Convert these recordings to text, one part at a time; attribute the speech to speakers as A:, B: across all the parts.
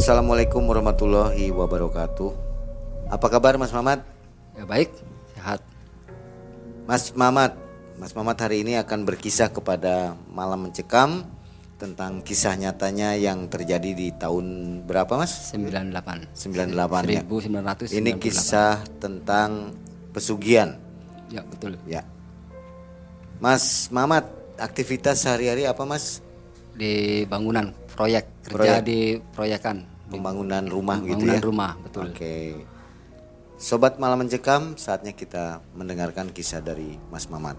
A: Assalamualaikum warahmatullahi wabarakatuh. Apa kabar Mas Mamat?
B: Ya baik, sehat.
A: Mas Mamat, Mas Mamat hari ini akan berkisah kepada Malam Mencekam tentang kisah nyatanya yang terjadi di tahun berapa Mas?
B: 98.
A: 98 ya.
B: 1998.
A: Ini kisah tentang pesugihan.
B: Ya betul.
A: Ya. Mas Mamat, aktivitas sehari-hari apa Mas?
B: Di bangunan proyek kerja
A: Proyek.
B: di proyekan.
A: Pembangunan rumah gitu
B: bangunan
A: ya.
B: rumah betul.
A: Oke. Sobat Malam Mencekam, saatnya kita mendengarkan kisah dari Mas Mamat.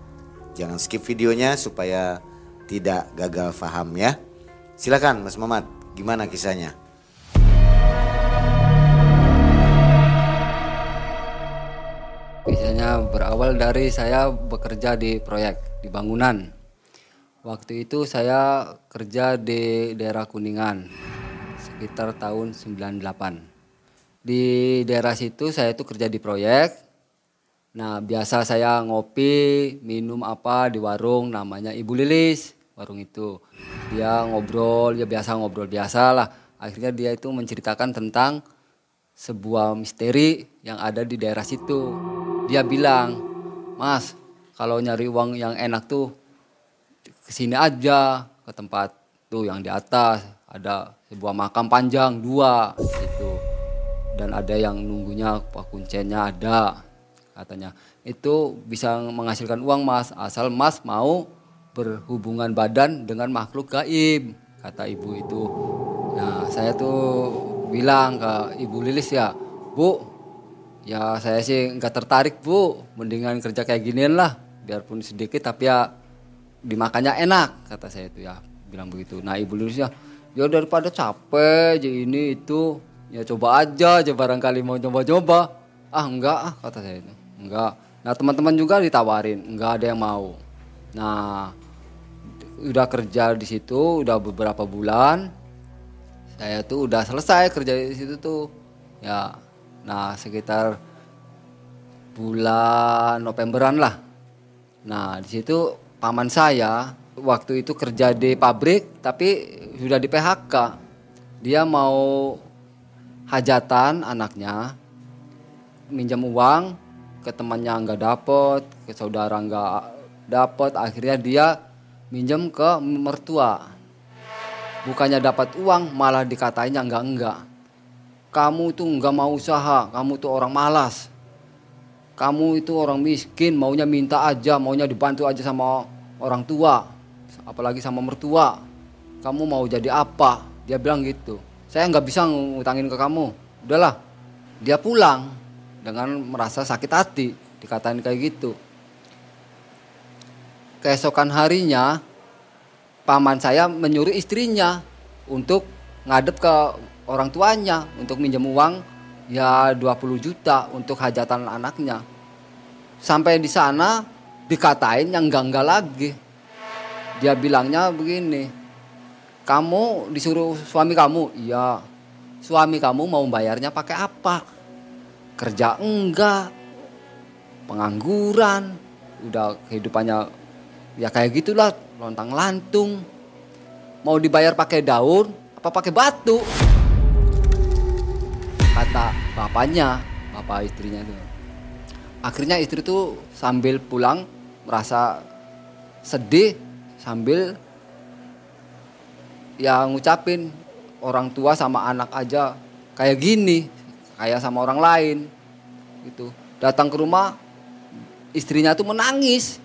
A: Jangan skip videonya supaya tidak gagal paham ya. Silakan Mas Mamat, gimana kisahnya?
B: Biasanya berawal dari saya bekerja di proyek di bangunan. Waktu itu saya kerja di daerah Kuningan sekitar tahun 98. Di daerah situ saya itu kerja di proyek. Nah, biasa saya ngopi, minum apa di warung namanya Ibu Lilis, warung itu. Dia ngobrol, ya biasa ngobrol biasa lah. Akhirnya dia itu menceritakan tentang sebuah misteri yang ada di daerah situ. Dia bilang, Mas, kalau nyari uang yang enak tuh ke sini aja ke tempat tuh yang di atas ada sebuah makam panjang dua gitu. Dan ada yang nunggunya kuncinya ada katanya. Itu bisa menghasilkan uang mas. Asal mas mau berhubungan badan dengan makhluk gaib kata ibu itu. Nah saya tuh bilang ke ibu Lilis ya bu ya saya sih nggak tertarik bu. Mendingan kerja kayak ginian lah biarpun sedikit tapi ya dimakannya enak kata saya itu ya bilang begitu. Nah ibu Lilis ya ya daripada capek aja ini itu. Ya coba aja aja barangkali mau coba-coba. Ah enggak ah kata saya itu. Enggak. Nah teman-teman juga ditawarin enggak ada yang mau. Nah udah kerja di situ udah beberapa bulan. Saya tuh udah selesai kerja di situ tuh. Ya nah sekitar bulan Novemberan lah. Nah di situ paman saya waktu itu kerja di pabrik tapi sudah di PHK dia mau hajatan anaknya minjam uang ke temannya nggak dapet ke saudara nggak dapet. Akhirnya dia minjem ke mertua. Bukannya dapat uang malah dikatainya enggak enggak kamu tuh nggak mau usaha kamu tuh orang malas. Kamu itu orang miskin maunya minta aja maunya dibantu aja sama orang tua apalagi sama mertua. Kamu mau jadi apa? Dia bilang gitu. Saya nggak bisa ngutangin ke kamu. Udahlah. Dia pulang dengan merasa sakit hati. Dikatain kayak gitu. Keesokan harinya paman saya menyuruh istrinya untuk ngadep ke orang tuanya untuk minjem uang ya 20 juta untuk hajatan anaknya. Sampai di sana dikatain yang enggak enggak lagi dia bilangnya begini kamu disuruh suami kamu? Iya. Suami kamu mau bayarnya pakai apa? Kerja enggak pengangguran udah kehidupannya ya kayak gitulah lontang lantung. Mau dibayar pakai daun apa pakai batu? Kata bapaknya bapak istrinya itu. Akhirnya istri tuh sambil pulang merasa sedih sambil ya ngucapin orang tua sama anak aja kayak gini kayak sama orang lain gitu. Datang ke rumah istrinya tuh menangis.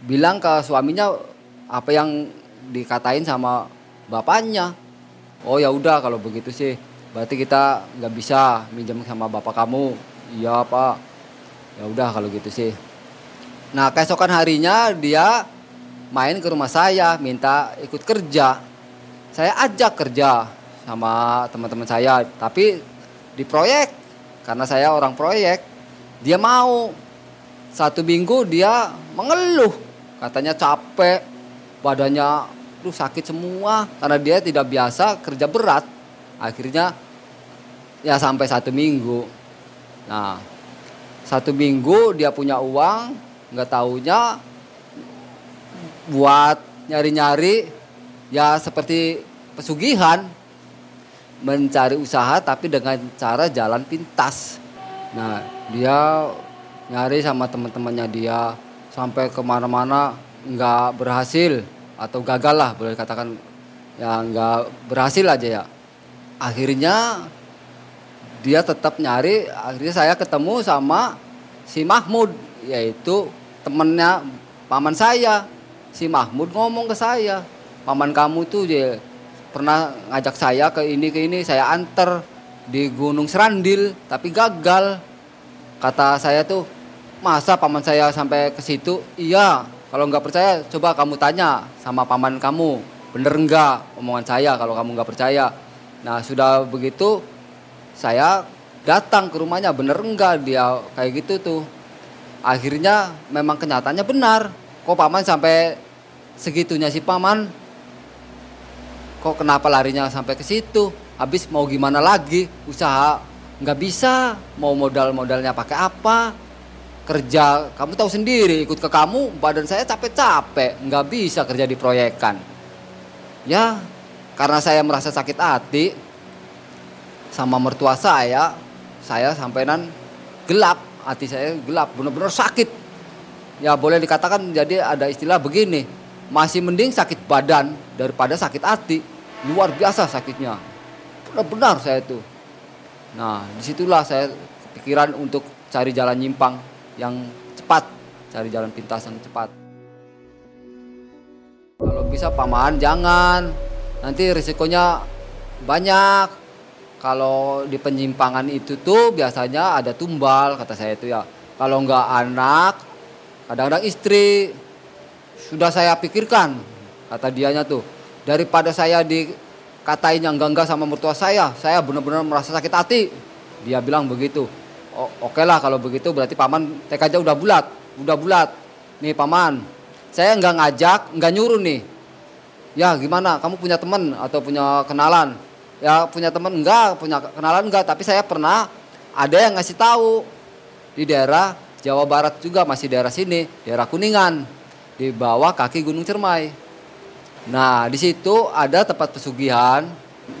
B: Bilang ke suaminya apa yang dikatain sama bapaknya? Oh ya udah kalau begitu sih. Berarti kita nggak bisa minjem sama bapak kamu. Iya pak. Ya udah kalau gitu sih. Nah keesokan harinya dia main ke rumah saya minta ikut kerja. Saya ajak kerja sama teman-teman saya tapi di proyek karena saya orang proyek dia mau. Satu minggu dia mengeluh katanya capek badannya tuh sakit semua karena dia tidak biasa kerja berat. Akhirnya ya sampai satu minggu. Nah satu minggu dia punya uang nggak taunya buat nyari-nyari ya seperti pesugihan mencari usaha tapi dengan cara jalan pintas. Nah, dia nyari sama teman-temannya dia sampai ke mana-mana nggak berhasil atau gagal lah boleh katakan ya nggak berhasil aja ya. Akhirnya dia tetap nyari, akhirnya saya ketemu sama si Mahmud yaitu temennya paman saya. Si Mahmud ngomong ke saya, paman kamu tuh dia pernah ngajak saya ke ini ke ini saya anter di Gunung Serandil tapi gagal. Kata saya tuh masa paman saya sampai ke situ? Iya kalau nggak percaya coba kamu tanya sama paman kamu. Bener nggak omongan saya kalau kamu nggak percaya? Nah sudah begitu saya datang ke rumahnya bener nggak dia kayak gitu tuh. Akhirnya memang kenyataannya benar kok paman sampai segitunya si paman? Kok kenapa larinya sampai ke situ? Habis mau gimana lagi? Usaha nggak bisa. Mau modal modalnya pakai apa? Kerja kamu tahu sendiri ikut ke kamu badan saya capek-capek. Nggak bisa kerja di proyekan. Ya karena saya merasa sakit hati sama mertua saya saya sampaian gelap. Hati saya gelap benar-benar sakit ya boleh dikatakan jadi ada istilah begini masih mending sakit badan daripada sakit hati. Luar biasa sakitnya. Benar-benar saya itu. Nah di situlah saya pikiran untuk cari jalan nyimpang yang cepat cari jalan pintas yang cepat. Kalau bisa paman jangan. Nanti risikonya banyak. Kalau di penyimpangan itu tuh biasanya ada tumbal kata saya itu ya. Kalau nggak anak kadang-kadang istri sudah saya pikirkan kata dianya tuh. Daripada saya dikatain yang enggak sama mertua saya saya benar-benar merasa sakit hati. Dia bilang begitu. Oke okay lah kalau begitu berarti paman tekadnya udah bulat udah bulat. Nih paman saya nggak ngajak nggak nyuruh nih. Ya gimana? Kamu punya teman atau punya kenalan? Ya punya teman enggak punya kenalan enggak tapi saya pernah ada yang ngasih tahu di daerah Jawa Barat juga masih daerah sini daerah Kuningan di bawah kaki Gunung Cermai. Nah, di situ ada tempat pesugihan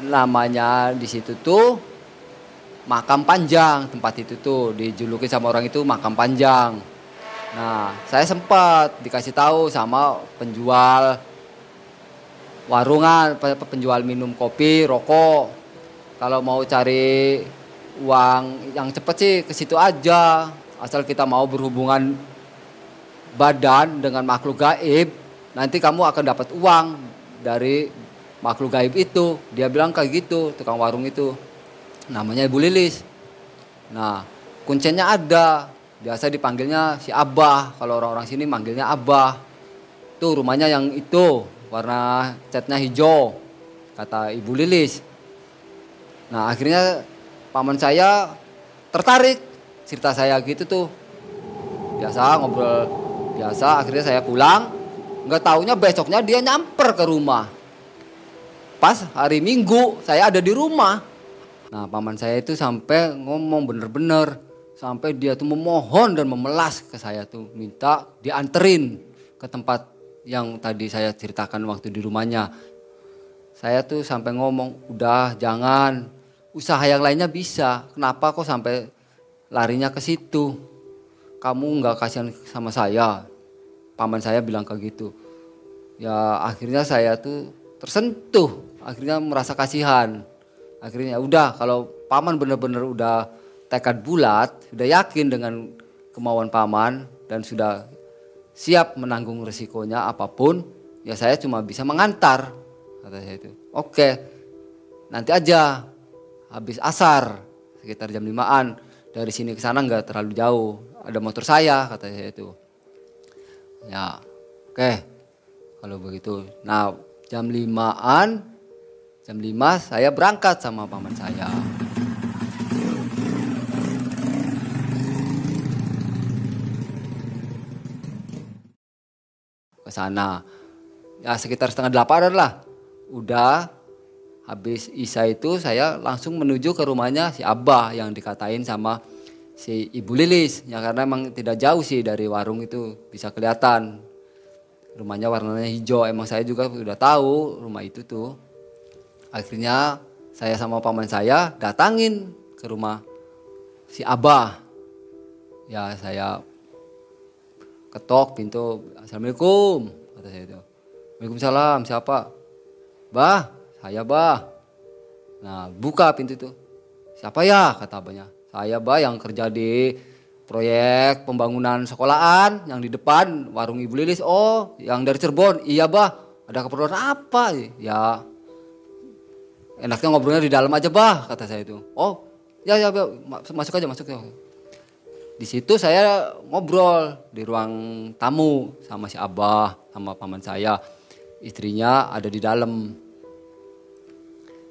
B: namanya di situ tuh makam panjang tempat itu tuh dijuluki sama orang itu makam panjang. Nah, saya sempat dikasih tahu sama penjual warungan, penjual minum kopi, rokok. Kalau mau cari uang yang cepet sih ke situ aja. Asal kita mau berhubungan badan dengan makhluk gaib, nanti kamu akan dapat uang dari makhluk gaib itu. Dia bilang kayak gitu, tukang warung itu. Namanya Ibu Lilis. Nah, kuncinya ada. Biasa dipanggilnya si Abah. Kalau orang-orang sini manggilnya Abah. Tuh rumahnya yang itu, warna catnya hijau. Kata Ibu Lilis. Nah, akhirnya paman saya tertarik cerita saya gitu tuh. Biasa ngobrol biasa akhirnya saya pulang. Nggak taunya besoknya dia nyamper ke rumah. Pas hari minggu saya ada di rumah. Nah paman saya itu sampai ngomong bener-bener. Sampai dia tuh memohon dan memelas ke saya tuh minta dianterin ke tempat yang tadi saya ceritakan waktu di rumahnya. Saya tuh sampai ngomong udah jangan. Usaha yang lainnya bisa. Kenapa kok sampai larinya ke situ. Kamu nggak kasihan sama saya? Paman saya bilang kayak gitu. Ya akhirnya saya tuh tersentuh. Akhirnya merasa kasihan. Akhirnya udah kalau paman bener-bener udah tekad bulat sudah yakin dengan kemauan paman dan sudah siap menanggung resikonya apa pun ya saya cuma bisa mengantar kata saya itu. Oke nanti aja habis asar sekitar jam limaan dari sini ke sana nggak terlalu jauh ada motor saya kata saya itu Ya, oke. Kalau begitu. Nah, jam limaan, jam lima saya berangkat sama paman saya. Ke sana. Ya sekitar setengah delapan lah. Udah habis Isa itu saya langsung menuju ke rumahnya si Abah yang dikatain sama si Ibu Lilis ya karena emang tidak jauh sih dari warung itu bisa kelihatan rumahnya warnanya hijau emang saya juga sudah tahu rumah itu tuh akhirnya saya sama paman saya datangin ke rumah si Abah. Ya saya ketok pintu, Assalamualaikum, kata saya itu. Waalaikumsalam, siapa? Bah, saya bah. Nah, buka pintu itu. Siapa ya? Kata abahnya. Saya bah yang kerja di proyek pembangunan sekolahan yang di depan warung Ibu Lilis. Oh, yang dari Cirebon. Iya bah, ada keperluan apa? Ya, enaknya ngobrolnya di dalam aja bah, kata saya itu. Oh, ya ya, ya masuk aja masuk ya. Di situ saya ngobrol di ruang tamu sama si Abah, sama paman saya istrinya ada di dalam.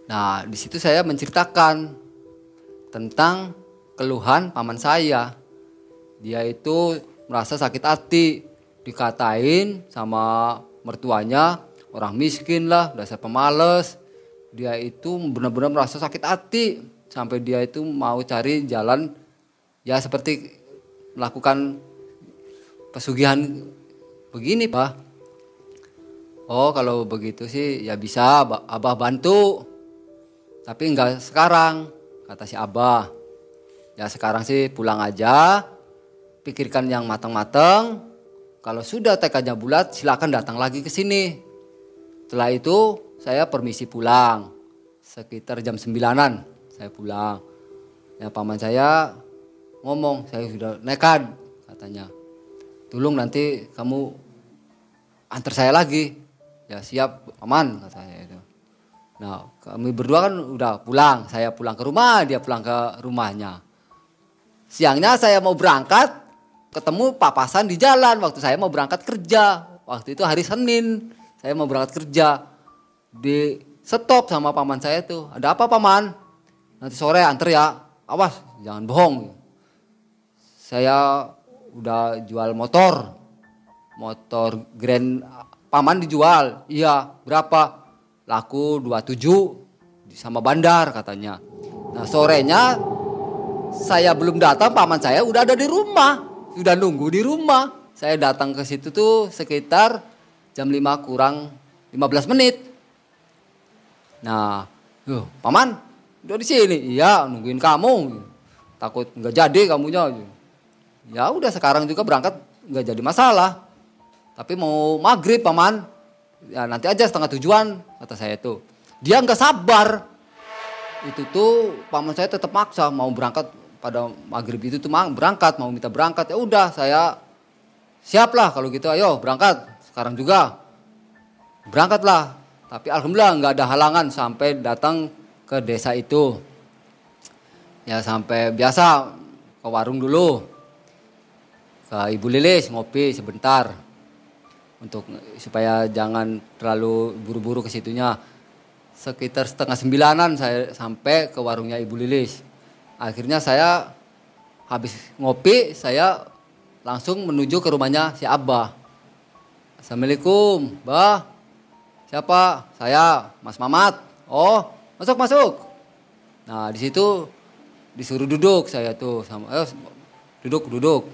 B: Nah, di situ saya menceritakan tentang keluhan paman saya. Dia itu merasa sakit hati, dikatain sama mertuanya orang miskin lah, dasar pemalas. Dia itu benar-benar merasa sakit hati sampai dia itu mau cari jalan ya seperti melakukan pesugihan begini, Pak. Oh kalau begitu sih ya bisa abah bantu. Tapi enggak sekarang kata si abah. Ya sekarang sih pulang aja. Pikirkan yang matang-matang. Kalau sudah tekadnya bulat silakan datang lagi ke sini. Setelah itu saya permisi pulang. Sekitar jam sembilanan saya pulang. Ya paman saya ngomong saya sudah nekat katanya. Tolong nanti kamu antar saya lagi ya siap aman kata saya itu. Nah kami berdua kan udah pulang, saya pulang ke rumah, dia pulang ke rumahnya. Siangnya saya mau berangkat, ketemu papasan di jalan waktu saya mau berangkat kerja. Waktu itu hari Senin, saya mau berangkat kerja. Di stop sama paman saya tuh, ada apa paman? Nanti sore antar ya, awas jangan bohong. Saya udah jual motor, motor Grand paman dijual. Iya, berapa? Laku 27 sama bandar katanya. Nah, sorenya saya belum datang, paman saya udah ada di rumah. Sudah nunggu di rumah. Saya datang ke situ tuh sekitar jam 5 kurang 15 menit. Nah, paman udah di sini. Iya, nungguin kamu. Takut nggak jadi kamunya. Ya udah sekarang juga berangkat nggak jadi masalah. Tapi mau maghrib paman, ya nanti aja setengah tujuan kata saya itu. Dia nggak sabar. Itu tuh paman saya tetap maksa mau berangkat pada maghrib itu tuh berangkat mau minta berangkat. Ya udah saya siap lah kalau gitu ayo berangkat sekarang juga. Berangkatlah. Tapi alhamdulillah nggak ada halangan sampai datang ke desa itu. Ya sampai biasa ke warung dulu. Ke ibu Lilis ngopi sebentar untuk supaya jangan terlalu buru-buru ke situnya. Sekitar setengah sembilanan saya sampai ke warungnya Ibu Lilis. Akhirnya saya habis ngopi, saya langsung menuju ke rumahnya si Abah. Assalamualaikum, Bah. Siapa? Saya, Mas Mamat. Oh, masuk masuk. Nah di situ disuruh duduk saya tuh sama, eh, duduk duduk.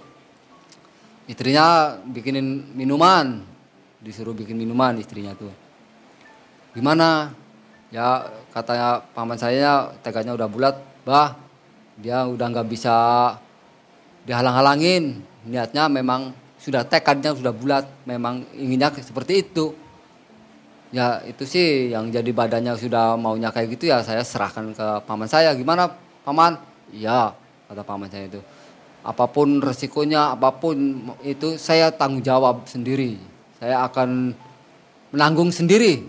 B: Istrinya bikinin minuman, disuruh bikin minuman istrinya tuh. Gimana? Ya katanya paman saya teganya udah bulat, bah dia udah nggak bisa dihalang-halangin. Niatnya memang sudah tekadnya sudah bulat, memang inginnya seperti itu. Ya itu sih yang jadi badannya sudah maunya kayak gitu ya saya serahkan ke paman saya. Gimana paman? Iya kata paman saya itu. Apa pun resikonya, apa pun itu saya tanggung jawab sendiri saya akan menanggung sendiri.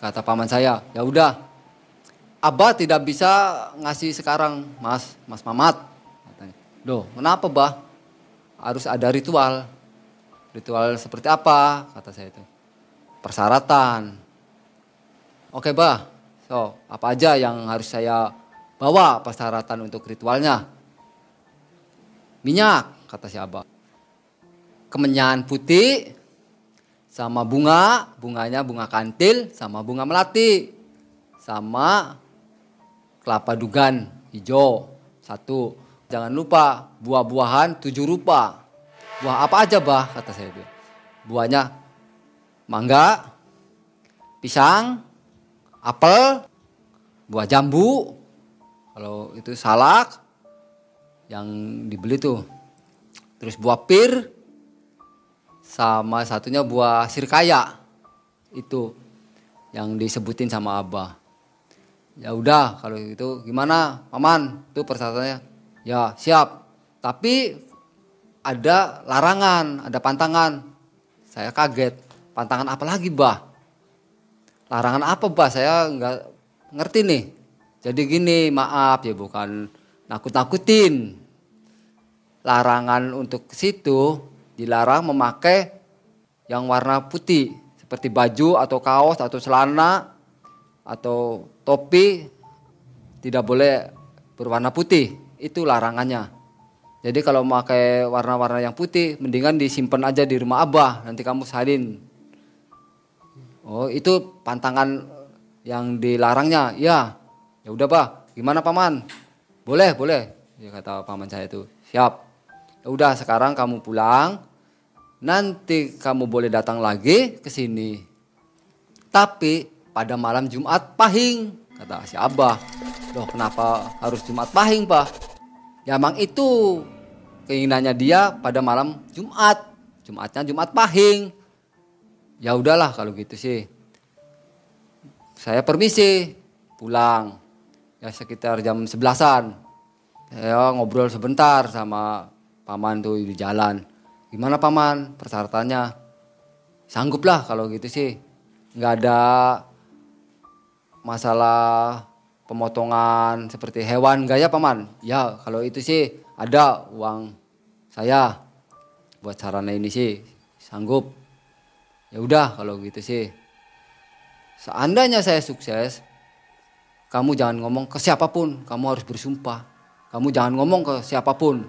B: Kata paman saya, ya udah, Abah tidak bisa ngasih sekarang, Mas, Mas Mamat. Katanya. Kenapa, Bah? Harus ada ritual. Ritual seperti apa? Kata saya itu. Persyaratan. Oke, Bah. So, apa aja yang harus saya bawa persyaratan untuk ritualnya? Minyak, kata si Abah kemenyan putih sama bunga, bunganya bunga kantil sama bunga melati sama kelapa dugan hijau satu. Jangan lupa buah-buahan tujuh rupa. Buah apa aja bah kata saya itu. Buahnya mangga, pisang, apel, buah jambu, kalau itu salak yang dibeli tuh. Terus buah pir sama satunya buah sirkaya. Itu yang disebutin sama Abah. Ya udah kalau itu gimana paman? Itu persyaratannya. Ya siap. Tapi ada larangan, ada pantangan. Saya kaget. Pantangan apa lagi, Bah? Larangan apa, Bah? Saya nggak ngerti nih. Jadi gini, maaf ya bukan nakut-nakutin. Larangan untuk situ dilarang memakai yang warna putih seperti baju atau kaos atau celana atau topi tidak boleh berwarna putih. Itu larangannya. Jadi kalau memakai warna-warna yang putih, mendingan disimpan aja di rumah abah. Nanti kamu salin. Oh itu pantangan yang dilarangnya. Ya, ya udah bah. Gimana paman? Boleh, boleh. Ya kata paman saya itu. Siap. Udah sekarang kamu pulang. Nanti kamu boleh datang lagi ke sini. Tapi pada malam Jumat Pahing, kata si Abah. Loh kenapa harus Jumat Pahing, Pak? Ya emang itu keinginannya dia pada malam Jumat. Jumatnya Jumat Pahing. Ya udahlah kalau gitu sih. Saya permisi pulang. Ya sekitar jam sebelasan. Saya ngobrol sebentar sama paman tuh di jalan. Gimana paman persyaratannya? Sanggup lah kalau gitu sih. Nggak ada masalah pemotongan seperti hewan gaya paman. Ya kalau itu sih ada uang saya buat sarana ini sih sanggup. Ya udah kalau gitu sih. Seandainya saya sukses, kamu jangan ngomong ke siapa pun, kamu harus bersumpah. Kamu jangan ngomong ke siapa pun.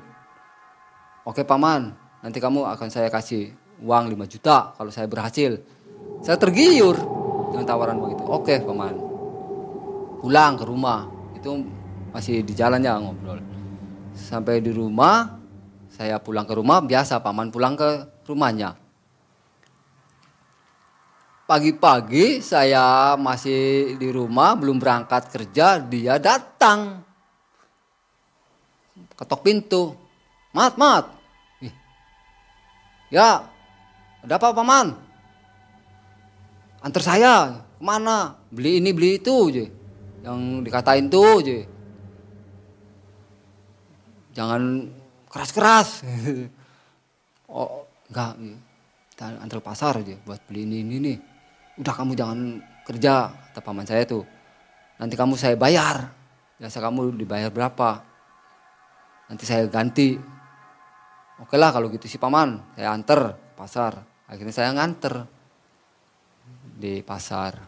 B: Oke paman, nanti kamu akan saya kasih uang 5 juta kalau saya berhasil. Saya tergiur dengan tawaran begitu. Oke paman. Pulang ke rumah, itu masih di jalannya ngobrol. Sampai di rumah, saya pulang ke rumah, biasa paman pulang ke rumahnya. Pagi-pagi saya masih di rumah, belum berangkat kerja, dia datang. Ketok pintu. Mat, mat. Ya, ada apa paman? Antar saya, ke mana? Beli ini, beli itu je. Yang dikatain tuh je. Jangan keras-keras. oh, enggak. Kita antar pasar aja buat beli ini, ini, nih. Udah kamu jangan kerja, kata paman saya tuh. Nanti kamu saya bayar. Biasa kamu dibayar berapa? Nanti saya ganti. Oke lah kalau gitu sih paman, saya anter pasar. Akhirnya saya nganter di pasar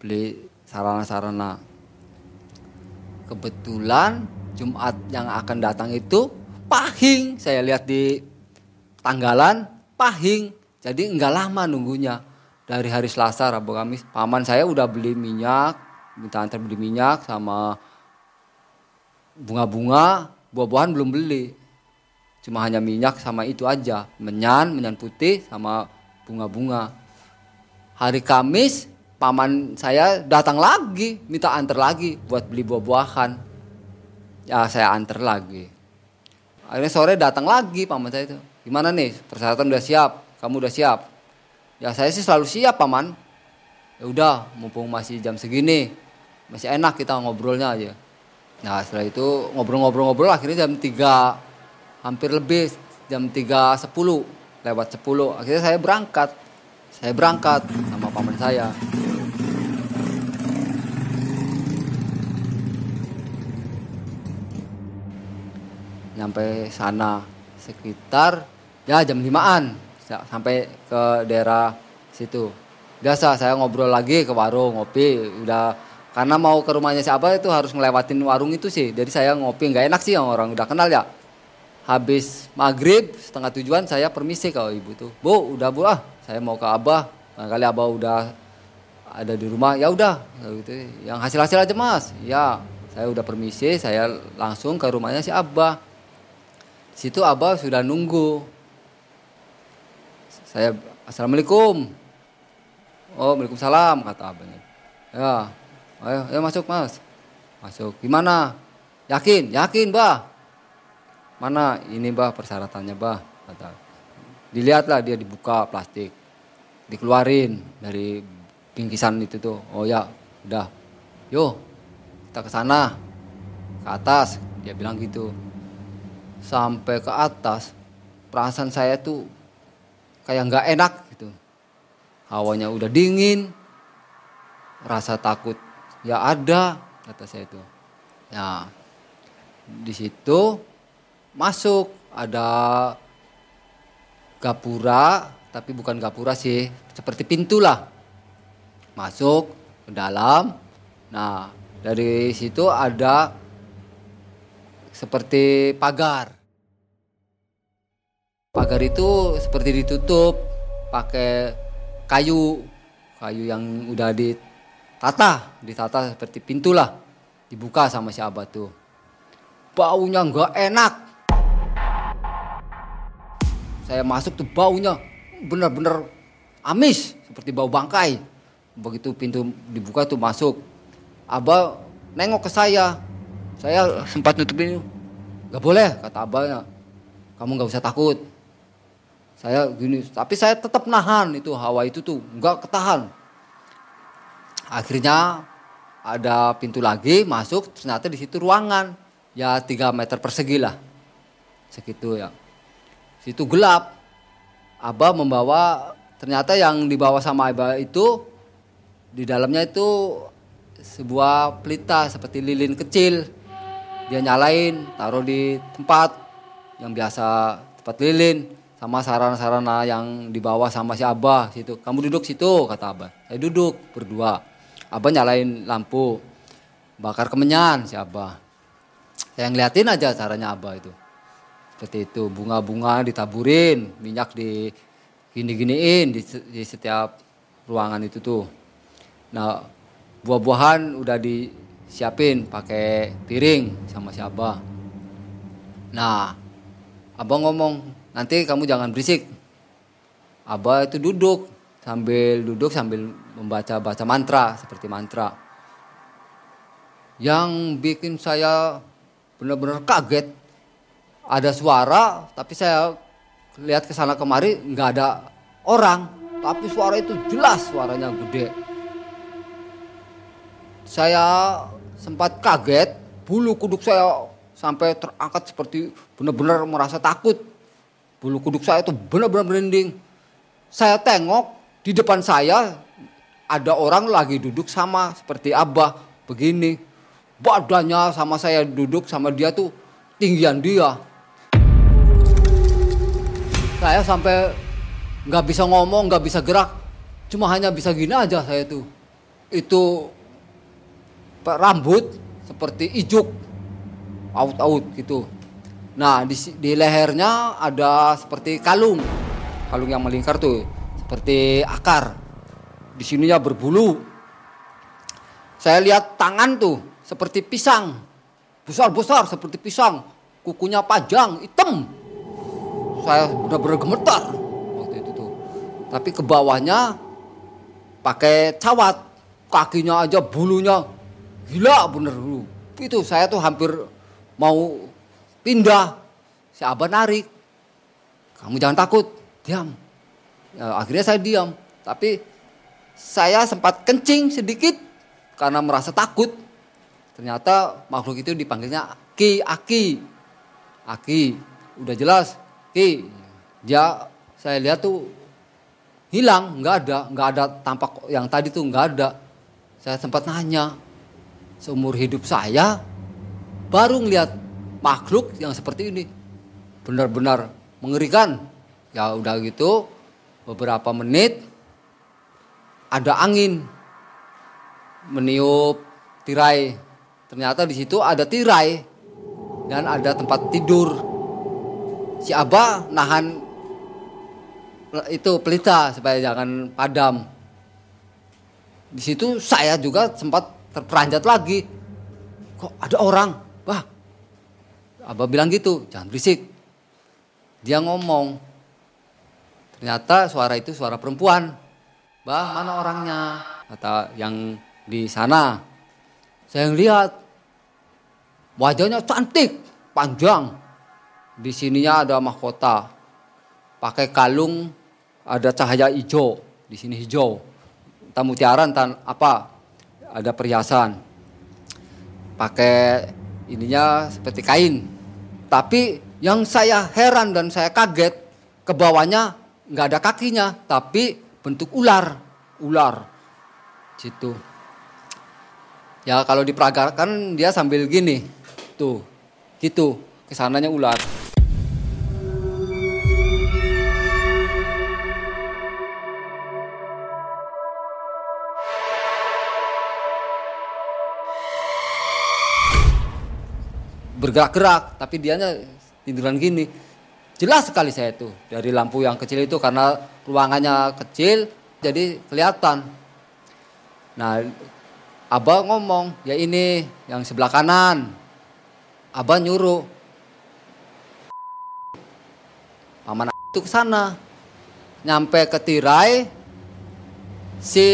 B: beli sarana-sarana. Kebetulan Jumat yang akan datang itu pahing. Saya lihat di tanggalan pahing. Jadi enggak lama nunggunya. Dari hari Selasa, Rabu, Kamis. Paman saya udah beli minyak. Minta antar beli minyak sama bunga-bunga. Buah-buahan belum beli. Cuma hanya minyak sama itu aja. Menyan, menyan putih sama bunga-bunga. Hari Kamis paman saya datang lagi minta antar lagi buat beli buah-buahan. Ya saya antar lagi. Akhirnya sore datang lagi paman saya itu. Gimana nih? Persyaratan udah siap? Kamu udah siap? Ya saya sih selalu siap paman. Ya udah mumpung masih jam segini masih enak kita ngobrolnya aja. Nah setelah itu ngobrol-ngobrol-ngobrol akhirnya jam 3 hampir lebih jam 3.10 lewat 10 akhirnya saya berangkat. Saya berangkat sama paman saya. Nyampe sana sekitar ya jam limaan. Sampai ke daerah situ. Biasa saya ngobrol lagi ke warung ngopi. Udah karena mau ke rumahnya siapa itu harus ngelewatin warung itu sih. Jadi saya ngopi. Nggak enak sih yang orang. Udah kenal ya habis maghrib setengah tujuan saya permisi ke ibu tuh bu udah bu ah saya mau ke abah kali abah udah ada di rumah ya udah gitu yang hasil hasil aja mas ya saya udah permisi saya langsung ke rumahnya si abah situ abah sudah nunggu saya assalamualaikum oh waalaikumsalam kata abahnya ya ayo ayo masuk mas Masuk. Gimana? Yakin? Yakin, Bah. Mana ini, Bah, persyaratannya, Bah? Kata. Dilihatlah dia dibuka plastik. Dikeluarin dari bingkisan itu tuh. Oh ya, udah. Yo, kita ke sana. Ke atas, dia bilang gitu. Sampai ke atas, perasaan saya tuh kayak nggak enak gitu. Hawanya udah dingin, rasa takut ya ada kata saya itu. Ya, di situ masuk ada gapura, tapi bukan gapura sih, seperti pintu lah. Masuk ke dalam. Nah, dari situ ada seperti pagar. Pagar itu seperti ditutup pakai kayu, kayu yang udah ditata, ditata seperti pintu lah, dibuka sama si abah tuh. Baunya nggak enak. Saya masuk tuh baunya bener-bener amis, seperti bau bangkai. Begitu pintu dibuka tuh masuk, abah nengok ke saya, saya sempat nutupin, nggak boleh kata abahnya, kamu nggak usah takut, saya gini tapi saya tetap nahan itu hawa itu tuh nggak ketahan. Akhirnya ada pintu lagi masuk ternyata di situ ruangan. Ya tiga meter persegi lah. Segitu ya situ gelap abah membawa ternyata yang dibawa sama abah itu di dalamnya itu sebuah pelita seperti lilin kecil dia nyalain taruh di tempat yang biasa tempat lilin sama sarana-sarana yang dibawa sama si Abah situ. Kamu duduk situ kata Abah. Saya duduk berdua. Abah nyalain lampu. Bakar kemenyan si Abah. Saya ngeliatin aja caranya Abah itu. Seperti itu, bunga-bunga ditaburin, minyak di gini-giniin di, di setiap ruangan itu tuh. Nah, buah-buahan udah disiapin pakai piring sama si Abah. Nah, Abah ngomong, nanti kamu jangan berisik. Abah itu duduk sambil duduk sambil membaca baca mantra seperti mantra. Yang bikin saya benar-benar kaget ada suara tapi saya lihat ke sana kemari nggak ada orang tapi suara itu jelas suaranya gede. Saya sempat kaget, bulu kuduk saya sampai terangkat seperti benar-benar merasa takut Bulu kuduk saya itu benar-benar merinding. Saya tengok di depan saya ada orang lagi duduk sama seperti Abah begini. Badannya sama saya duduk sama dia tuh tinggian dia. Saya sampai nggak bisa ngomong, nggak bisa gerak. Cuma hanya bisa gini aja saya tuh. Itu rambut seperti ijuk. Out-out gitu. Nah di, di lehernya ada seperti kalung, kalung yang melingkar tuh, seperti akar. Di sininya berbulu. Saya lihat tangan tuh seperti pisang, besar-besar seperti pisang, kukunya panjang, hitam. Saya benar-benar gemetar waktu itu tuh. Tapi ke bawahnya pakai cawat, kakinya aja bulunya gila bener dulu. Itu saya tuh hampir mau pindah. Si Abah narik. Kamu jangan takut, diam. Ya, akhirnya saya diam. Tapi saya sempat kencing sedikit karena merasa takut. Ternyata makhluk itu dipanggilnya Ki, Aki. Aki, udah jelas. Ki, dia saya lihat tuh hilang, nggak ada, nggak ada tampak yang tadi tuh nggak ada. Saya sempat nanya, seumur hidup saya baru ngeliat makhluk yang seperti ini benar-benar mengerikan. Ya udah gitu beberapa menit ada angin meniup tirai. Ternyata di situ ada tirai dan ada tempat tidur. Si Abah nahan itu pelita supaya jangan padam. Di situ saya juga sempat terperanjat lagi. Kok ada orang? Wah, Abah bilang gitu, jangan berisik. Dia ngomong. Ternyata suara itu suara perempuan. Bah, mana orangnya? Kata yang di sana. Saya lihat Wajahnya cantik, panjang. Di sininya ada mahkota. Pakai kalung ada cahaya hijau. Di sini hijau. Entah mutiara, entah apa. Ada perhiasan. Pakai ininya seperti kain. Tapi yang saya heran dan saya kaget ke bawahnya nggak ada kakinya, tapi bentuk ular, ular. Situ. Ya kalau diperagakan dia sambil gini, tuh, gitu, ke sananya ular. Bergerak-gerak tapi dianya tiduran gini. Jelas sekali saya itu dari lampu yang kecil itu karena ruangannya kecil jadi kelihatan. Nah abah ngomong ya ini yang sebelah kanan. Abah nyuruh. Paman itu ke sana. Nyampe ke tirai si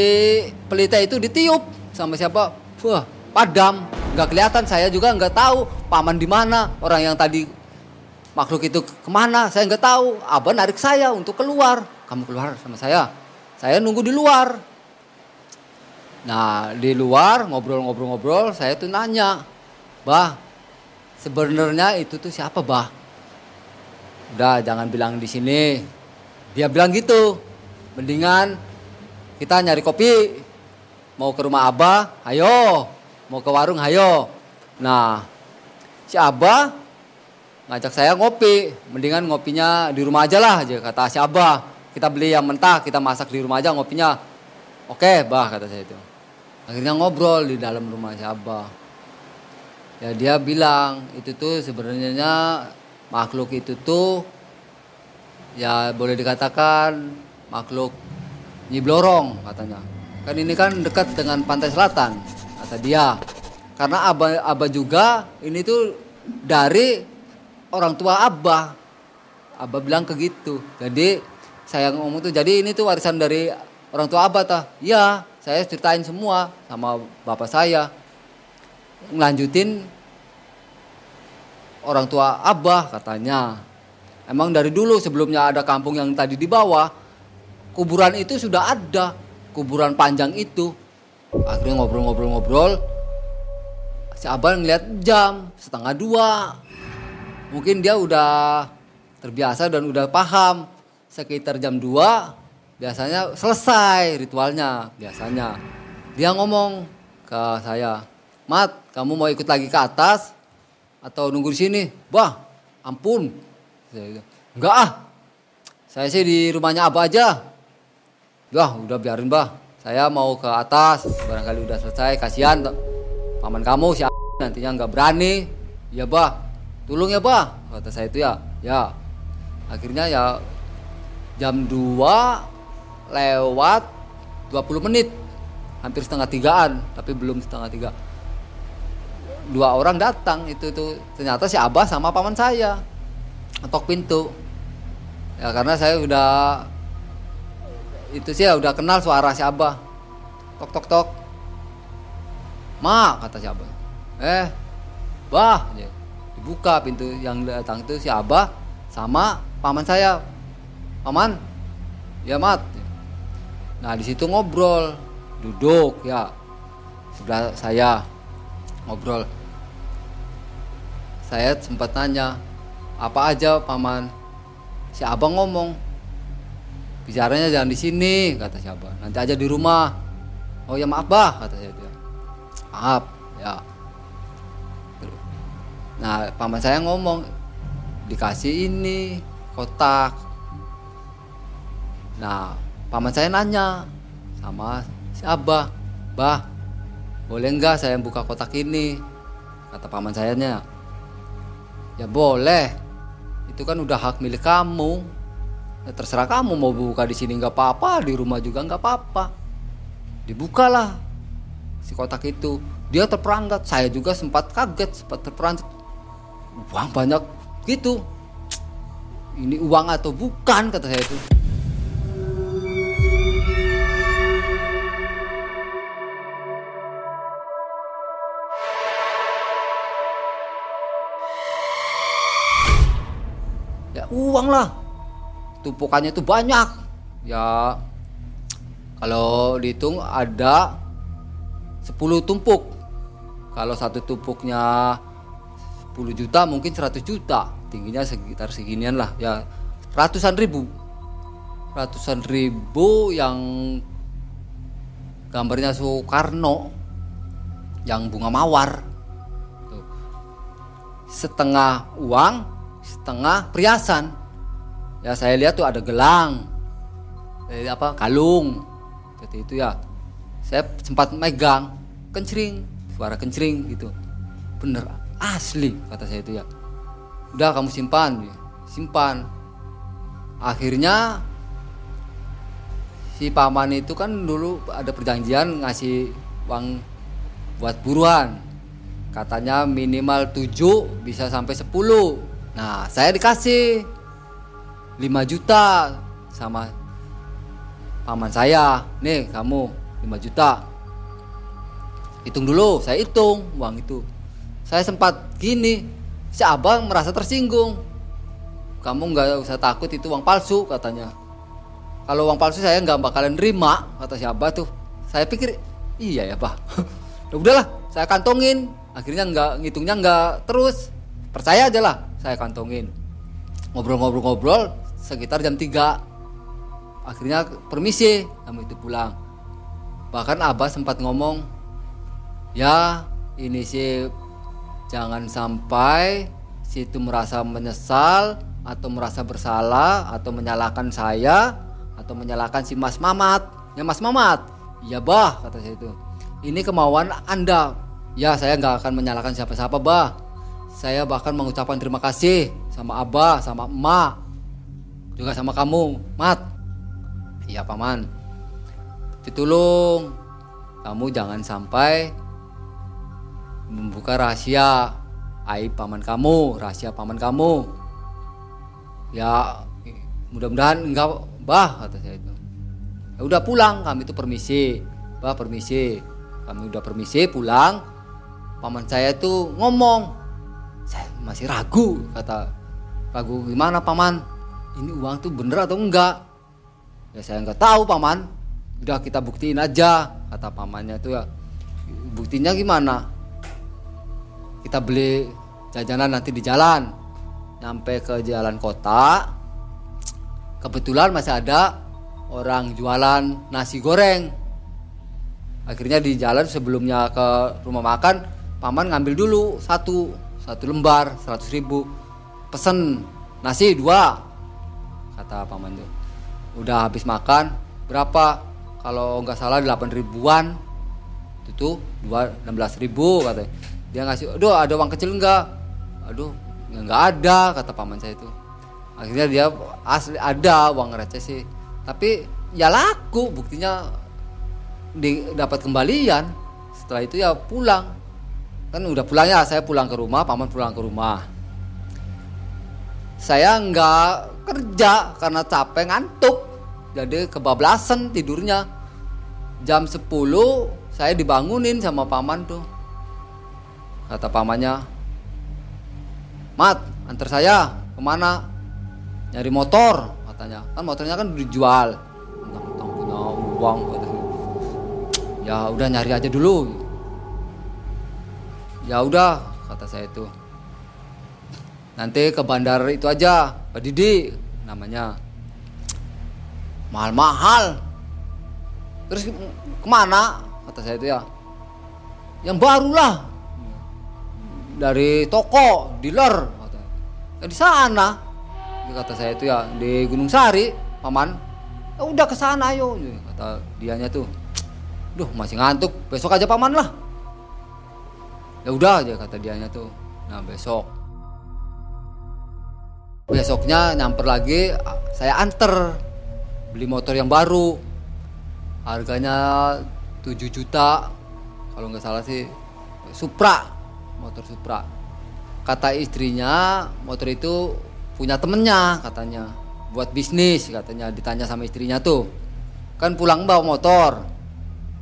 B: pelita itu ditiup sama siapa? Wah padam nggak kelihatan saya juga nggak tahu paman di mana orang yang tadi makhluk itu ke mana saya nggak tahu. Abah narik saya untuk keluar. Kamu keluar sama saya? Saya nunggu di luar. Nah di luar ngobrol-ngobrol-ngobrol saya tuh nanya bah sebenarnya itu tuh siapa bah? Udah jangan bilang di sini. Dia bilang gitu. Mendingan kita nyari kopi. Mau ke rumah abah. Ayo mau ke warung hayo. Nah, si Abah ngajak saya ngopi, mendingan ngopinya di rumah aja lah aja kata si Abah. Kita beli yang mentah, kita masak di rumah aja ngopinya. Oke, bah kata saya itu. Akhirnya ngobrol di dalam rumah si Abah. Ya dia bilang itu tuh sebenarnya makhluk itu tuh ya boleh dikatakan makhluk nyiblorong katanya. Kan ini kan dekat dengan pantai selatan kata dia. Karena abah abah juga ini tuh dari orang tua abah. Abah bilang ke gitu. Jadi saya ngomong tuh jadi ini tuh warisan dari orang tua abah tah? Iya saya ceritain semua sama bapak saya. Ngelanjutin orang tua abah katanya. Emang dari dulu sebelumnya ada kampung yang tadi di bawah kuburan itu sudah ada kuburan panjang itu akhirnya ngobrol-ngobrol-ngobrol si abah ngeliat jam setengah dua. Mungkin dia udah terbiasa dan udah paham sekitar jam 2 biasanya selesai ritualnya biasanya. Dia ngomong ke saya mat kamu mau ikut lagi ke atas atau nunggu di sini? Bah ampun. Enggak ah saya sih di rumahnya abah aja. Wah, udah biarin bah saya mau ke atas. Barangkali udah selesai kasihan paman kamu si nantinya nggak berani. Ya bah. Tolong ya bah kata saya itu ya. Ya. Akhirnya ya jam 2 lewat 20 menit. Hampir setengah tigaan tapi belum setengah tiga. Dua orang datang itu itu. Ternyata si abah sama paman saya. Ngetok pintu. Ya karena saya udah itu sih ya udah kenal suara si Abah. Tok tok tok. Ma kata si Abah. Eh, bah, dibuka pintu yang datang itu si Abah sama paman saya. Paman, ya mat. Nah di situ ngobrol, duduk ya sebelah saya ngobrol. Saya sempat nanya apa aja paman. Si abang ngomong bicaranya jangan di sini kata siapa. Nanti aja di rumah. Oh ya maaf bah kata saya dia maaf ya. Nah paman saya ngomong dikasih ini kotak. Nah paman saya nanya sama si abah bah boleh nggak saya buka kotak ini? Kata paman sayanya ya boleh. Itu kan udah hak milik kamu ya terserah kamu mau buka di sini nggak apa-apa di rumah juga nggak apa-apa. Dibukalah si kotak itu. Dia terperangkap saya juga sempat kaget sempat terperangkap uang banyak gitu. Ini uang atau bukan kata saya itu. Ya uang lah tumpukannya itu banyak. Ya kalau dihitung ada 10 tumpuk. Kalau satu tumpuknya 10 juta mungkin 100 juta. Tingginya sekitar seginian lah ya. Ratusan ribu. Ratusan ribu yang gambarnya Soekarno yang bunga mawar. Setengah uang setengah perhiasan ya saya lihat tuh ada gelang. Eh, apa kalung. Seperti itu ya saya sempat megang. Kencring suara kencring gitu. Bener asli kata saya itu ya. Udah kamu simpan. Simpan. Akhirnya si paman itu kan dulu ada perjanjian ngasih uang buat buruan. Katanya minimal 7 bisa sampai 10 nah saya dikasih 5 juta sama paman saya. Nih kamu 5 juta. Hitung dulu saya hitung uang itu. Saya sempat gini si abang merasa tersinggung. Kamu nggak usah takut itu uang palsu katanya. Kalau uang palsu saya nggak bakalan nerima kata si abah tuh. Saya pikir iya ya pak. Ya udahlah saya kantongin. Akhirnya nggak ngitungnya nggak terus. Percaya aja lah saya kantongin. Ngobrol-ngobrol-ngobrol sekitar jam 3 akhirnya permisi kamu itu pulang bahkan abah sempat ngomong ya ini sih jangan sampai situ merasa menyesal atau merasa bersalah atau menyalahkan saya atau menyalahkan si Mas Mamat. Ya Mas Mamat. Iya bah kata saya itu. Ini kemauan Anda. Ya saya nggak akan menyalahkan siapa-siapa bah. Saya bahkan mengucapkan terima kasih sama Abah, sama Emak, juga sama kamu, Mat. Iya paman. Ditolong, kamu jangan sampai membuka rahasia aib paman kamu, rahasia paman kamu. Ya mudah-mudahan enggak bah kata saya itu. Ya udah pulang kami itu permisi. Bah permisi. Kami udah permisi pulang. Paman saya itu ngomong. Saya masih ragu kata. Ragu gimana paman ini uang tuh bener atau enggak? Ya saya nggak tahu paman. Udah kita buktiin aja kata pamannya tuh ya. Buktinya gimana? Kita beli jajanan nanti di jalan. Nyampe ke jalan kota kebetulan masih ada orang jualan nasi goreng. Akhirnya di jalan sebelumnya ke rumah makan paman ngambil dulu satu satu lembar seratus ribu. Pesen nasi dua kata paman tuh udah habis makan berapa? Kalau nggak salah delapan ribuan. Itu tuh dua enam belas ribu katanya. Dia ngasih aduh ada uang kecil enggak aduh nggak ada kata paman saya itu. Akhirnya dia asli ada uang receh sih. Tapi ya laku buktinya dapat kembalian. Setelah itu ya pulang. Kan udah pulang ya saya pulang ke rumah paman pulang ke rumah. Saya nggak kerja karena capek ngantuk. Jadi kebablasan tidurnya. Jam 10 saya dibangunin sama paman tuh. Kata pamannya mat antar saya ke mana? Nyari motor katanya. Kan motornya kan dijual. Tentang punya uang ya udah nyari aja dulu. Ya udah kata saya itu nanti ke bandar itu aja Pak Didi namanya. Mahal-mahal. Terus ke mana? Kata saya itu ya. Yang barulah. Dari toko dealer ya di sana. Kata saya itu ya di Gunung Sari paman. Ya udah ke sana ayo. Kata dianya tuh duh masih ngantuk. Besok aja paman lah. Ya udah aja kata dianya tuh. Nah besok besoknya nyamper lagi saya anter. Beli motor yang baru. Harganya 7 juta. Kalau nggak salah sih Supra motor Supra. Kata istrinya motor itu punya temennya katanya. Buat bisnis katanya. Ditanya sama istrinya tuh. Kan pulang bawa motor.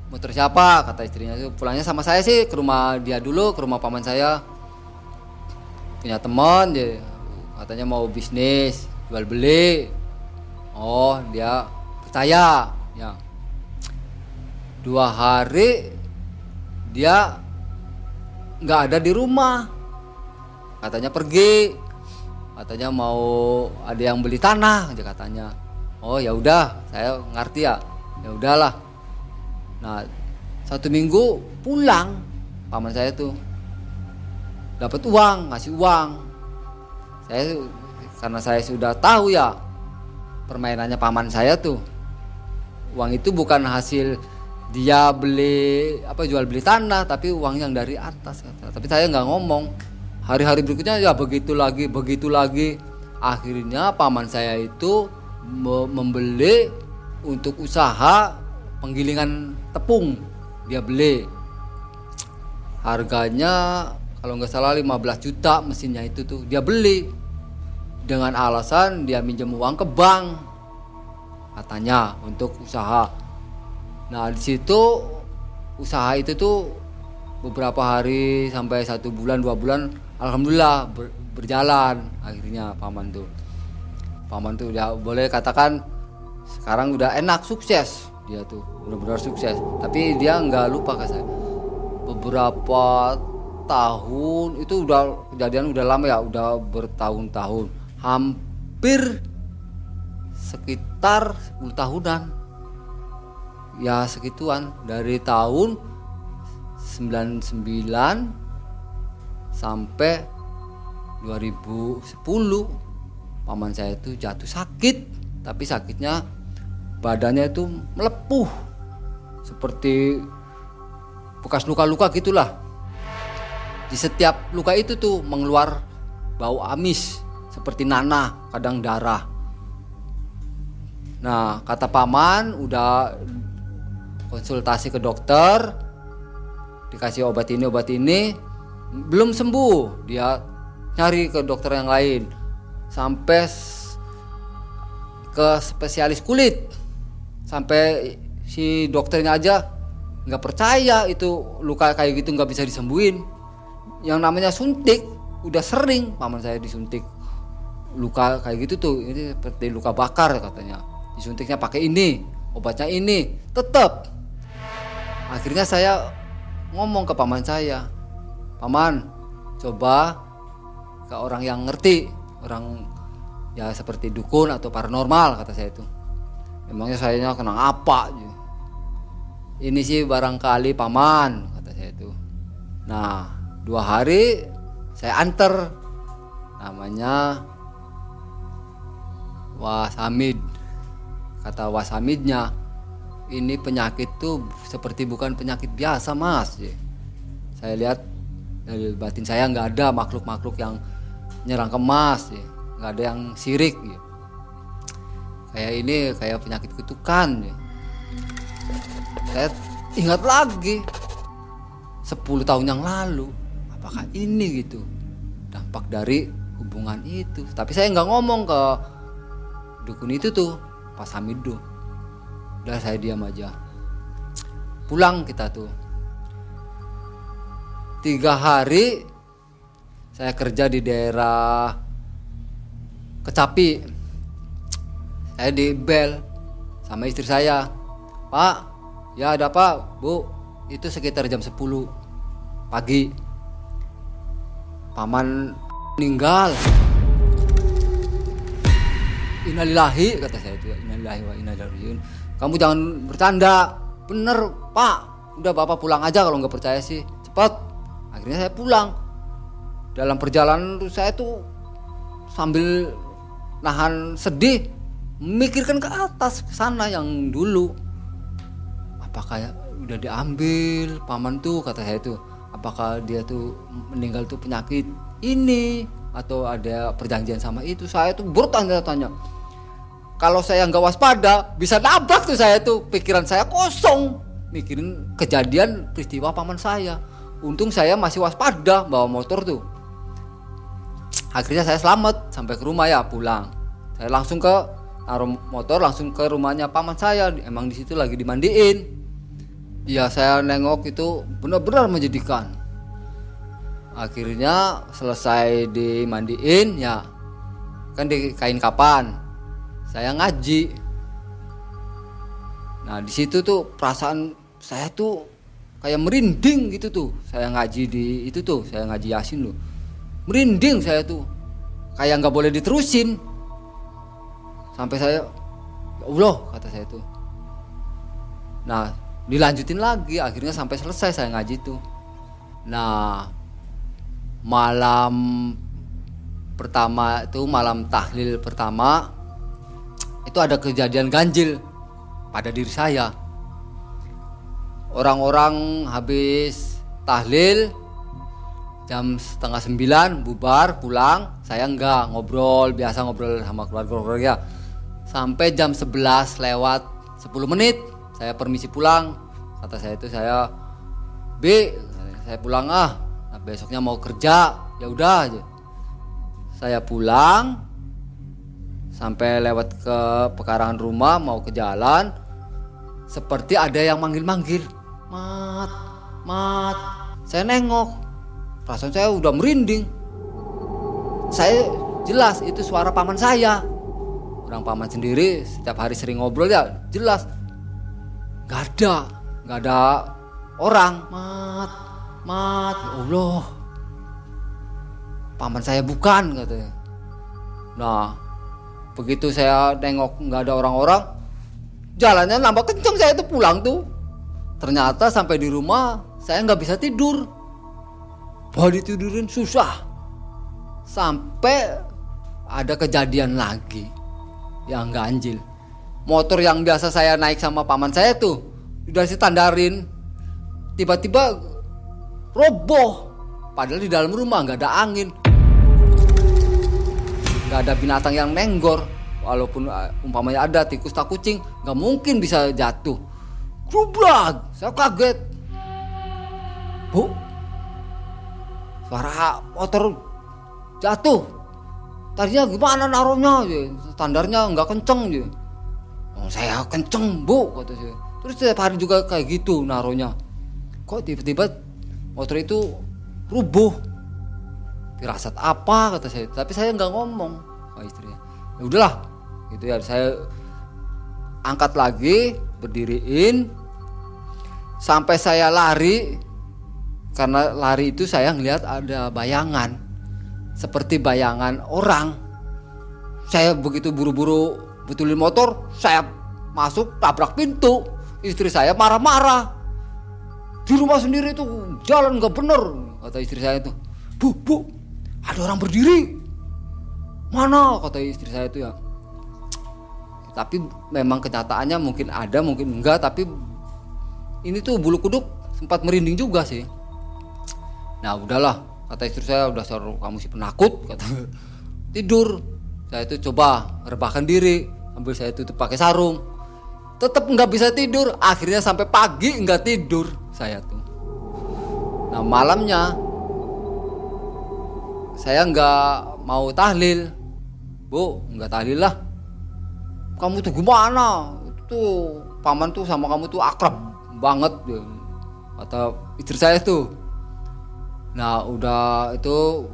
B: Motor siapa? Kata istrinya tuh. Pulangnya sama saya sih ke rumah dia dulu ke rumah paman saya. Punya teman dia katanya mau bisnis jual beli. Oh dia percaya. Ya. Dua hari dia nggak ada di rumah. Katanya pergi. Katanya mau ada yang beli tanah aja katanya. Oh ya udah saya ngerti ya. Ya udahlah. Nah satu minggu pulang paman saya tuh. Dapat uang ngasih uang saya karena saya sudah tahu ya permainannya paman saya tuh. Uang itu bukan hasil dia beli apa jual beli tanah tapi uang yang dari atas. Tapi saya nggak ngomong. Hari-hari berikutnya ya begitu lagi begitu lagi. Akhirnya paman saya itu membeli untuk usaha penggilingan tepung. Dia beli. Harganya kalau nggak salah 15 juta mesinnya itu tuh dia beli. Dengan alasan dia minjem uang ke bank katanya untuk usaha. Nah di situ usaha itu tuh beberapa hari sampai satu bulan dua bulan alhamdulillah ber, berjalan. Akhirnya paman tuh paman tuh ya boleh katakan sekarang udah enak sukses dia tuh benar-benar sukses. Tapi dia nggak lupa ke saya. Beberapa tahun itu udah kejadian udah lama ya udah bertahun-tahun. Hampir sekitar 10 tahunan. Ya segituan. Dari tahun 99 sampai 2010 paman saya itu jatuh sakit. Tapi sakitnya badannya itu melepuh. Seperti bekas luka-luka gitulah di setiap luka itu tuh mengeluar bau amis seperti nanah kadang darah. Nah kata paman udah konsultasi ke dokter dikasih obat ini obat ini belum sembuh. Dia nyari ke dokter yang lain sampai ke spesialis kulit. Sampai si dokternya aja nggak percaya itu luka kayak gitu nggak bisa disembuhin yang namanya suntik udah sering paman saya disuntik. Luka kayak gitu tuh ini seperti luka bakar katanya. Disuntiknya pakai ini obatnya ini tetap akhirnya saya ngomong ke paman saya paman coba ke orang yang ngerti orang ya seperti dukun atau paranormal kata saya itu. Emangnya saya kena apa? Ini sih barangkali paman kata saya itu. Nah dua hari saya anter namanya wasamid. Kata wasamidnya ini penyakit tuh seperti bukan penyakit biasa mas. Saya lihat dari batin saya nggak ada makhluk-makhluk yang nyerang kemas nggak ada yang sirik ya. kayak ini kayak penyakit kutukan ya. saya ingat lagi 10 tahun yang lalu apakah ini gitu? Dampak dari hubungan itu. Tapi saya nggak ngomong ke dukun itu tuh pas Hamidu udah saya diam aja. Pulang kita tuh. Tiga hari saya kerja di daerah Kecapi. Saya di bel sama istri saya. Pak ya ada apa bu itu sekitar jam 10 pagi paman meninggal. Innalillahi kata saya itu Innalillahi wa innalillahi kamu jangan bercanda. Bener pak. Udah bapak pulang aja kalau nggak percaya sih. Cepat akhirnya saya pulang. Dalam perjalanan saya tuh sambil nahan sedih memikirkan ke atas ke sana yang dulu. Apakah udah diambil paman tuh kata saya tuh apakah dia tuh meninggal tuh penyakit ini atau ada perjanjian sama itu. Saya tuh bertanya-tanya kalau saya nggak waspada bisa nabrak tuh saya tuh. Pikiran saya kosong. Mikirin kejadian peristiwa paman saya. Untung saya masih waspada bawa motor tuh. Akhirnya saya selamat sampai ke rumah ya pulang. Saya langsung ke taruh motor langsung ke rumahnya paman saya. Emang di situ lagi dimandiin ya saya nengok itu benar-benar menjadikan akhirnya selesai dimandiin ya kan di kain kapan? Saya ngaji. Nah di situ tuh perasaan saya tuh kayak merinding gitu tuh. Saya ngaji di itu tuh saya ngaji yasin loh. Merinding saya tuh. Kayak nggak boleh diterusin. Sampai saya ya Allah kata saya tuh. Nah dilanjutin lagi akhirnya sampai selesai saya ngaji tuh. Nah malam pertama itu malam tahlil pertama itu ada kejadian ganjil pada diri saya. Orang-orang habis tahlil jam setengah sembilan bubar pulang saya enggak ngobrol biasa ngobrol sama keluarga-keluarga. Sampai jam 11 lewat 10 menit saya permisi pulang. Kata saya itu saya B saya pulang ah. Nah, besoknya mau kerja. Ya udah aja. Saya pulang sampai lewat ke pekarangan rumah mau ke jalan seperti ada yang manggil-manggil. Mat mat. Saya nengok. Perasaan saya udah merinding. Saya jelas itu suara paman saya. Orang paman sendiri setiap hari sering ngobrol ya jelas nggak ada. Nggak ada orang. Mat mat. Ya Allah. Paman saya bukan katanya. Nah begitu saya nengok nggak ada orang-orang jalannya nambah kenceng saya itu pulang tuh. Ternyata sampai di rumah saya nggak bisa tidur. Mau ditidurin susah. Sampai ada kejadian lagi. Yang ganjil. Motor yang biasa saya naik sama paman saya tuh udah standarin. Tiba-tiba roboh. Padahal di dalam rumah nggak ada angin. nggak ada binatang yang nenggor. Walaupun uh, umpamanya ada tikus tak kucing, nggak mungkin bisa jatuh Jublag, saya kaget. Bu, suara motor jatuh. Tadinya gimana naruhnya? Standarnya nggak kenceng. Ya. Oh, saya kenceng bu, kata saya. Terus setiap hari juga kayak gitu naruhnya. Kok tiba-tiba motor itu rubuh? Firasat apa kata saya. Tapi saya nggak ngomong sama istrinya. Ya udahlah, gitu ya. Saya angkat lagi, berdiriin sampai saya lari karena lari itu saya ngelihat ada bayangan seperti bayangan orang saya begitu buru-buru betulin motor saya masuk tabrak pintu. Istri saya marah-marah. Di rumah sendiri itu jalan nggak bener kata istri saya itu. Bu bu ada orang berdiri. Mana? Kata istri saya itu ya. Tapi memang kenyataannya mungkin ada mungkin enggak tapi ini tuh bulu kuduk sempat merinding juga sih. Nah udahlah kata istri saya udah suruh kamu si penakut kata. Tidur saya itu coba rebahkan diri ambil saya tutup pakai sarung. Tetap nggak bisa tidur akhirnya sampai pagi nggak tidur saya tuh. Nah malamnya saya nggak mau tahlil. Bu nggak tahlil lah. Kamu tuh gimana? Tuh paman tuh sama kamu tuh akrab banget. Atau istri saya tuh. Nah udah itu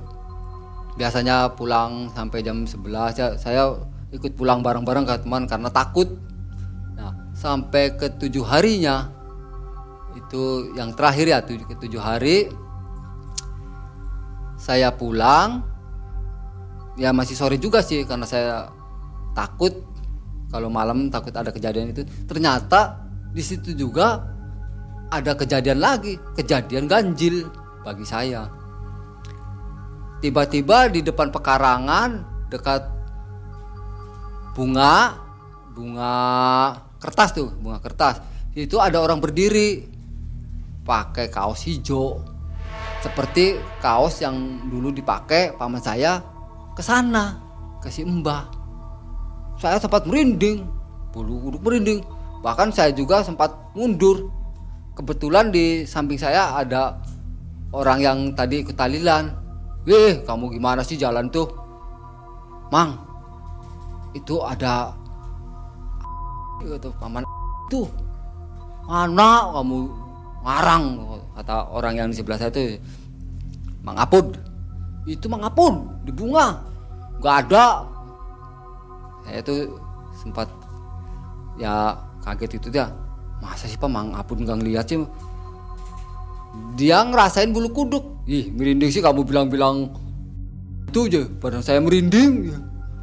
B: biasanya pulang sampai jam 11 ya saya ikut pulang bareng-bareng ke teman karena takut. Nah sampai ke tujuh harinya itu yang terakhir ya tujuh ke tujuh hari saya pulang. Ya masih sore juga sih karena saya takut kalau malam takut ada kejadian itu. Ternyata di situ juga ada kejadian lagi kejadian ganjil bagi saya tiba-tiba di depan pekarangan dekat bunga bunga kertas tuh bunga kertas itu ada orang berdiri pakai kaos hijau seperti kaos yang dulu dipakai paman saya ke sana ke si Mbah saya sempat merinding, bulu kuduk merinding. Bahkan saya juga sempat mundur. Kebetulan di samping saya ada orang yang tadi ikut talilan. Weh, kamu gimana sih jalan tuh? Mang, itu ada itu paman tuh. Mana kamu ngarang kata orang yang di sebelah saya itu Mang Apud itu Mang Apud di bunga. Nggak ada. Saya tuh sempat ya kaget itu dia. Masa sih pak mang apun nggak ngeliat sih dia ngerasain bulu kuduk. Ih merinding sih kamu bilang-bilang itu aja. Padahal saya merinding ya.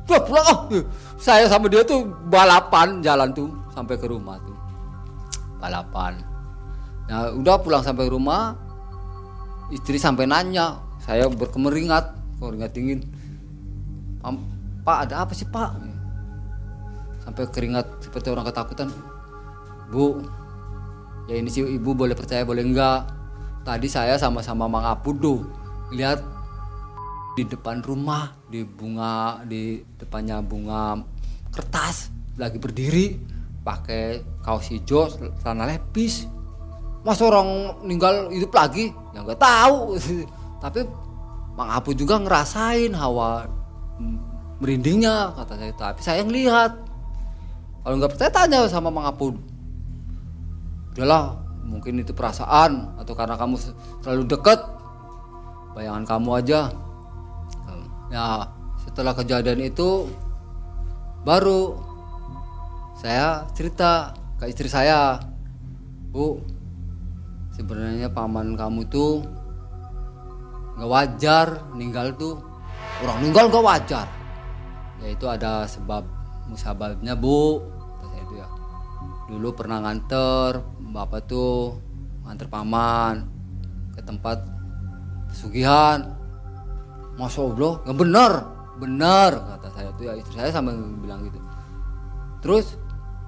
B: Pulang, ah. Ya. saya sama dia tuh balapan jalan tuh sampai ke rumah tuh. Balapan. Nah udah pulang sampai rumah istri sampai nanya. Saya berkemeringat keringat dingin. Pak ada apa sih pak? Sampai keringat seperti orang ketakutan. Bu ya ini sih ibu boleh percaya boleh enggak tadi saya sama-sama Mang Apudo lihat di depan rumah di bunga di depannya bunga kertas lagi berdiri pakai kaos hijau celana lepis. Mas orang meninggal hidup lagi? Ya nggak tahu. Tapi Mang Apu juga ngerasain hawa merindingnya kata saya. Tapi saya ngelihat. Kalau nggak percaya tanya sama Mang Apun udahlah mungkin itu perasaan atau karena kamu terlalu dekat bayangan kamu aja. Ya setelah kejadian itu baru saya cerita ke istri saya bu sebenarnya paman kamu tuh nggak wajar meninggal tuh. Orang meninggal nggak wajar. Yaitu ada sebab musababnya bu dulu pernah nganter bapak tuh nganter paman ke tempat pesugihan. Masya allah nggak benar benar kata saya tuh. Ya istri saya sama bilang gitu. Terus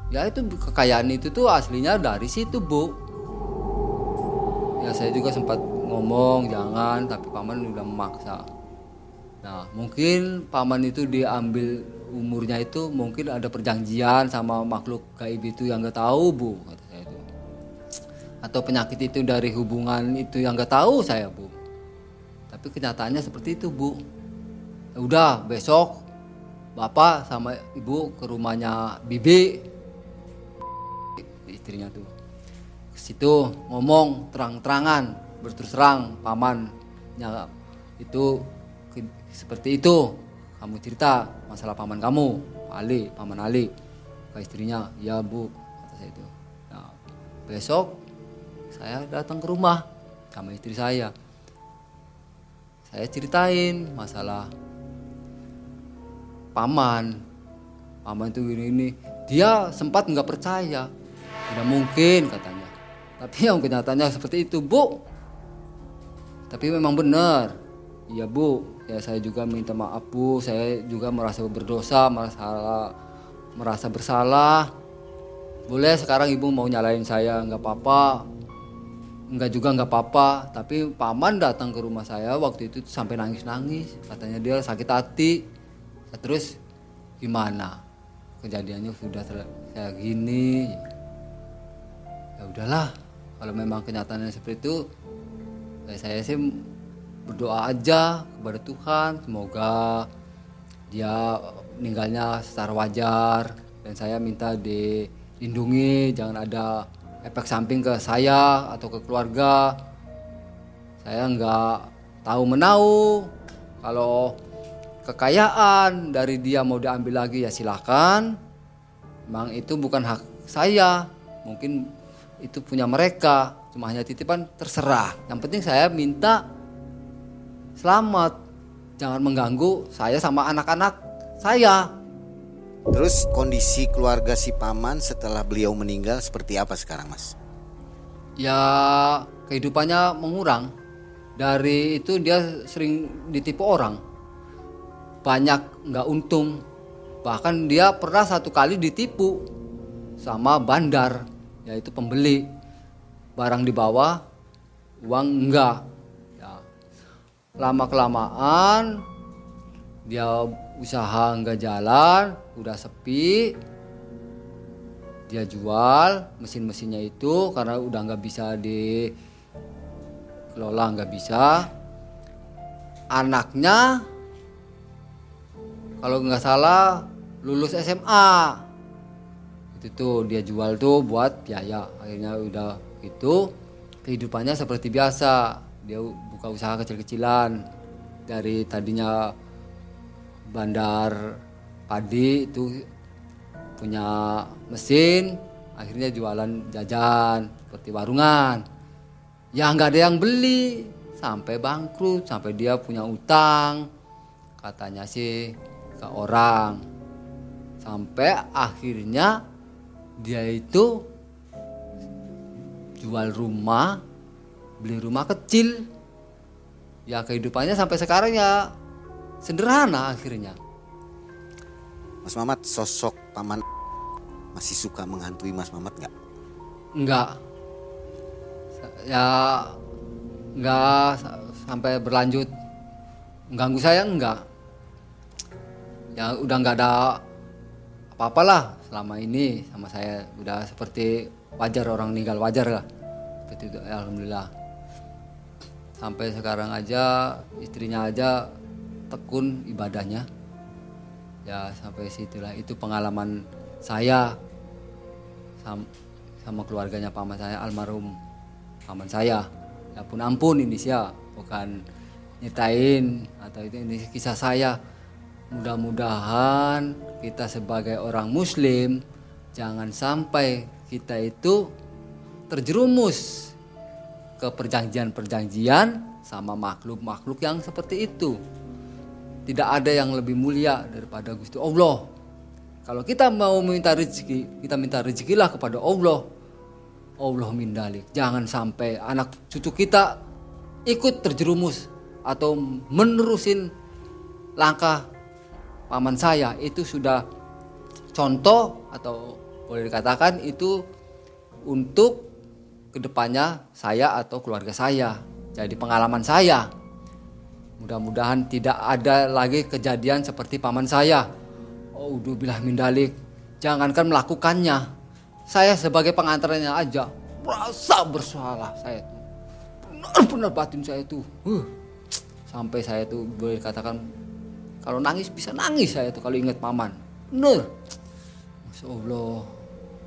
B: ya itu kekayaan itu tuh aslinya dari situ bu. Ya saya juga sempat ngomong jangan tapi paman udah memaksa. Nah mungkin paman itu diambil umurnya itu mungkin ada perjanjian sama makhluk gaib itu yang nggak tahu bu kata saya itu. Atau penyakit itu dari hubungan itu yang nggak tahu saya bu. Tapi kenyataannya seperti itu bu. Ya udah besok bapak sama ibu ke rumahnya bibi. Istrinya tuh. Ke situ ngomong terang-terangan berterus terang pamannya itu seperti itu kamu cerita masalah paman kamu Ali paman Ali. Ke istrinya ya bu kata saya itu. Nah, besok saya datang ke rumah sama istri saya. Saya ceritain masalah paman. Paman itu ini ini dia sempat nggak percaya. Tidak mungkin katanya. Tapi yang kenyataannya seperti itu bu. Tapi memang benar. Iya bu ya saya juga minta maaf bu. Saya juga merasa berdosa merasa merasa bersalah. Boleh sekarang ibu mau nyalain saya nggak apa-apa. Nggak juga nggak apa-apa. Tapi paman datang ke rumah saya waktu itu sampai nangis-nangis. Katanya dia sakit hati. Terus gimana? Kejadiannya sudah kayak gini. Ya udahlah. Kalau memang kenyataannya seperti itu saya sih berdoa aja kepada Tuhan semoga dia meninggalnya secara wajar. Dan saya minta dilindungi jangan ada efek samping ke saya atau ke keluarga. Saya nggak tahu menau. Kalau kekayaan dari dia mau diambil lagi ya silahkan memang itu bukan hak saya. Mungkin itu punya mereka. Cuma hanya titipan terserah. Yang penting saya minta selamat. Jangan mengganggu saya sama anak-anak saya.
A: Terus kondisi keluarga si paman setelah beliau meninggal seperti apa sekarang, Mas?
B: Ya kehidupannya mengurang. Dari itu dia sering ditipu orang. Banyak nggak untung. Bahkan dia pernah satu kali ditipu sama bandar, yaitu pembeli. Barang dibawa, uang enggak lama kelamaan dia usaha nggak jalan udah sepi. Dia jual mesin-mesinnya itu karena udah nggak bisa dikelola nggak bisa. Anaknya kalau nggak salah lulus SMA itu tuh dia jual tuh buat biaya. Akhirnya udah itu kehidupannya seperti biasa. Dia buka usaha kecil-kecilan. Dari tadinya bandar padi itu punya mesin akhirnya jualan jajan seperti warungan. Ya nggak ada yang beli sampai bangkrut sampai dia punya utang katanya sih ke orang. Sampai akhirnya dia itu jual rumah beli rumah kecil ya kehidupannya sampai sekarang ya sederhana akhirnya.
A: Mas Mamat sosok paman masih suka menghantui Mas Mamat nggak?
B: enggak ya enggak sa- sampai berlanjut. Mengganggu saya enggak ya udah enggak ada apa-apalah selama ini. Sama saya udah seperti wajar orang meninggal wajar lah. Seperti itu alhamdulillah sampai sekarang aja istrinya aja tekun ibadahnya. Ya sampai situlah. Itu pengalaman saya sam- sama keluarganya paman saya almarhum paman saya. Ya pun ampun ini sih ya bukan nyetain atau itu ini kisah saya. Mudah-mudahan kita sebagai orang muslim jangan sampai kita itu terjerumus ke perjanjian-perjanjian sama makhluk-makhluk yang seperti itu tidak ada yang lebih mulia daripada Gusti Allah kalau kita mau minta rezeki, kita minta rezekilah kepada Allah. Allah mindalik. Jangan sampai anak cucu kita ikut terjerumus atau menerusin langkah paman saya. Itu sudah contoh atau boleh dikatakan itu untuk ke depannya saya atau keluarga saya. Jadi pengalaman saya. Mudah-mudahan tidak ada lagi kejadian seperti paman saya. Oh, udah bilah mindalik. Jangankan melakukannya. Saya sebagai pengantarnya aja merasa bersalah saya tuh. Benar-benar batin saya tuh. Huh. Sampai saya tuh boleh katakan kalau nangis bisa nangis saya tuh kalau ingat paman. Bener. Masya Allah.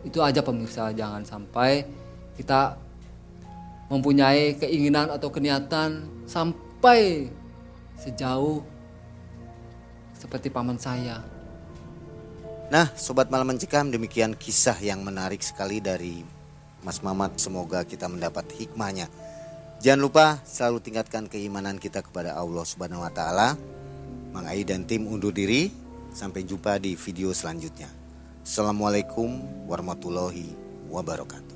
B: Itu aja pemirsa jangan sampai kita mempunyai keinginan atau keniatan sampai sejauh seperti paman saya.
A: Nah, sobat malam mencekam demikian kisah yang menarik sekali dari Mas Mamat. Semoga kita mendapat hikmahnya. Jangan lupa selalu tingkatkan keimanan kita kepada Allah Subhanahu wa taala. Mang Ai dan tim undur diri. Sampai jumpa di video selanjutnya. Assalamualaikum warahmatullahi wabarakatuh.